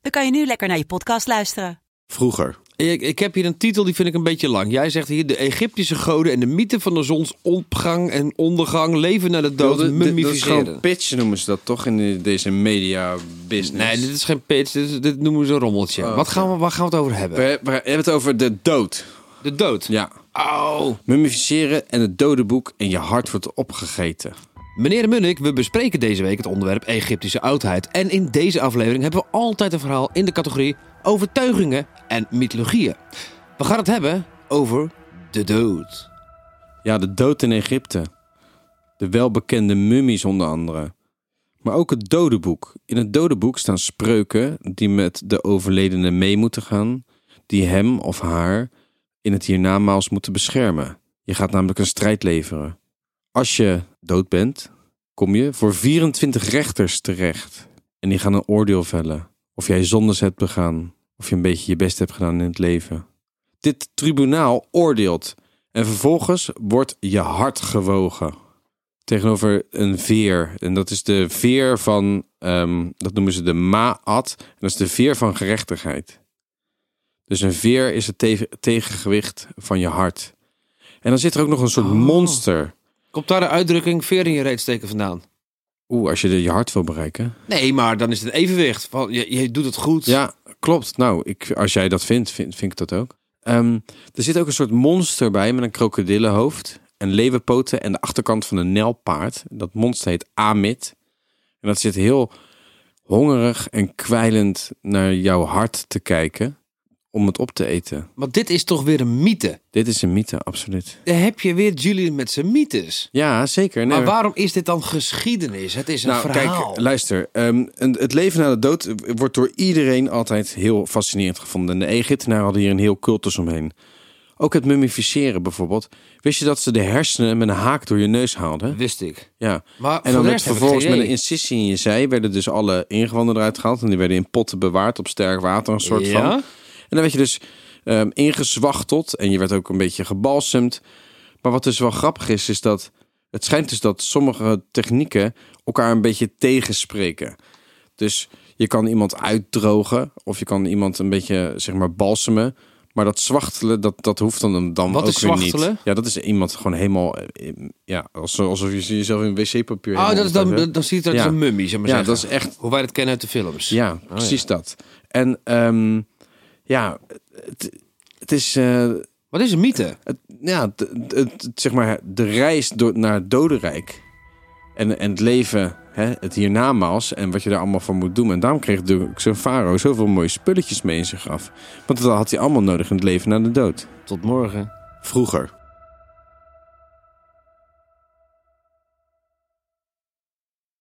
dan kan je nu lekker naar je podcast luisteren. Vroeger. Ik, ik heb hier een titel die vind ik een beetje lang. Jij zegt hier de Egyptische goden en de mythe van de zonsopgang en ondergang, leven naar de dood, Dat, dat, dat is mummificeren. gewoon pitch noemen ze dat toch in de- deze media business. Nee, dit is geen pitch, dit, is- dit noemen ze een rommeltje. Oh, Wat gaan we, waar gaan we het over hebben? We, we hebben het over de dood. De dood. Ja. Oh. Mummificeren en het dodenboek en je hart wordt opgegeten. Meneer Munnik, we bespreken deze week het onderwerp Egyptische oudheid. En in deze aflevering hebben we altijd een verhaal in de categorie overtuigingen en mythologieën. We gaan het hebben over de dood. Ja, de dood in Egypte. De welbekende mummies onder andere. Maar ook het dodenboek. In het dodenboek staan spreuken die met de overledene mee moeten gaan, die hem of haar in het hiernamaals moeten beschermen. Je gaat namelijk een strijd leveren. Als je dood bent, kom je voor 24 rechters terecht. En die gaan een oordeel vellen. Of jij zondes hebt begaan, of je een beetje je best hebt gedaan in het leven. Dit tribunaal oordeelt en vervolgens wordt je hart gewogen. Tegenover een veer. En dat is de veer van, ehm, dat noemen ze de ma'at. En dat is de veer van gerechtigheid. Dus een veer is het te- tegengewicht van je hart. En dan zit er ook nog een soort Oh. monster. Komt daar de uitdrukking veer in je reet steken vandaan? Oeh, als je de, je hart wil bereiken. Nee, maar dan is het evenwicht. Van, je, je doet het goed. Ja, klopt. Nou, ik, als jij dat vindt, vind, vind ik dat ook. Ehm, er zit ook een soort monster bij met een krokodillenhoofd en leeuwenpoten en de achterkant van een nelpaard. Dat monster heet Amit. En dat zit heel hongerig en kwijlend naar jouw hart te kijken om het op te eten. Maar dit is toch weer een mythe? Dit is een mythe, absoluut. Dan heb je weer Julian met zijn mythes. Ja, zeker. Nee, Maar waarom is dit dan geschiedenis? Het is een Nou, verhaal. kijk, luister. ehm, het leven na de dood wordt door iedereen altijd heel fascinerend gevonden. En de Egyptenaren hadden hier een heel cultus omheen. Ook het mummificeren bijvoorbeeld. Wist je dat ze de hersenen met een haak door je neus haalden? Wist ik. Ja. Maar En dan werd vervolgens met een incisie in je zij... werden dus alle ingewanden eruit gehaald. En die werden in potten bewaard op sterk water, een soort Ja? van. En dan werd je dus ehm ingezwachteld. En je werd ook een beetje gebalsemd. Maar wat dus wel grappig is, is dat... Het schijnt dus dat sommige technieken elkaar een beetje tegenspreken. Dus je kan iemand uitdrogen. Of je kan iemand een beetje, zeg maar, balsemen. Maar dat zwachtelen, dat, dat hoeft dan, dan Wat ook is weer niet. zwachtelen? Ja, dat is iemand gewoon helemaal... eh, Ja, alsof je jezelf in wc-papier... Oh, dat is dan, dan ziet het Ja. als een mummie, zeg maar Ja, zeggen. dat is echt... Hoe wij het kennen uit de films. Ja, Oh, precies dat. En ehm, ja, het, het is... eh, Wat is een mythe? het, ja, het, zeg maar de reis door, naar het dodenrijk. En, en het leven, hè, het hiernamaals en wat je daar allemaal voor moet doen. En daarom kreeg de, zo'n farao zoveel mooie spulletjes mee in zijn graf. Want dat had hij allemaal nodig in het leven na de dood. Tot morgen. Vroeger.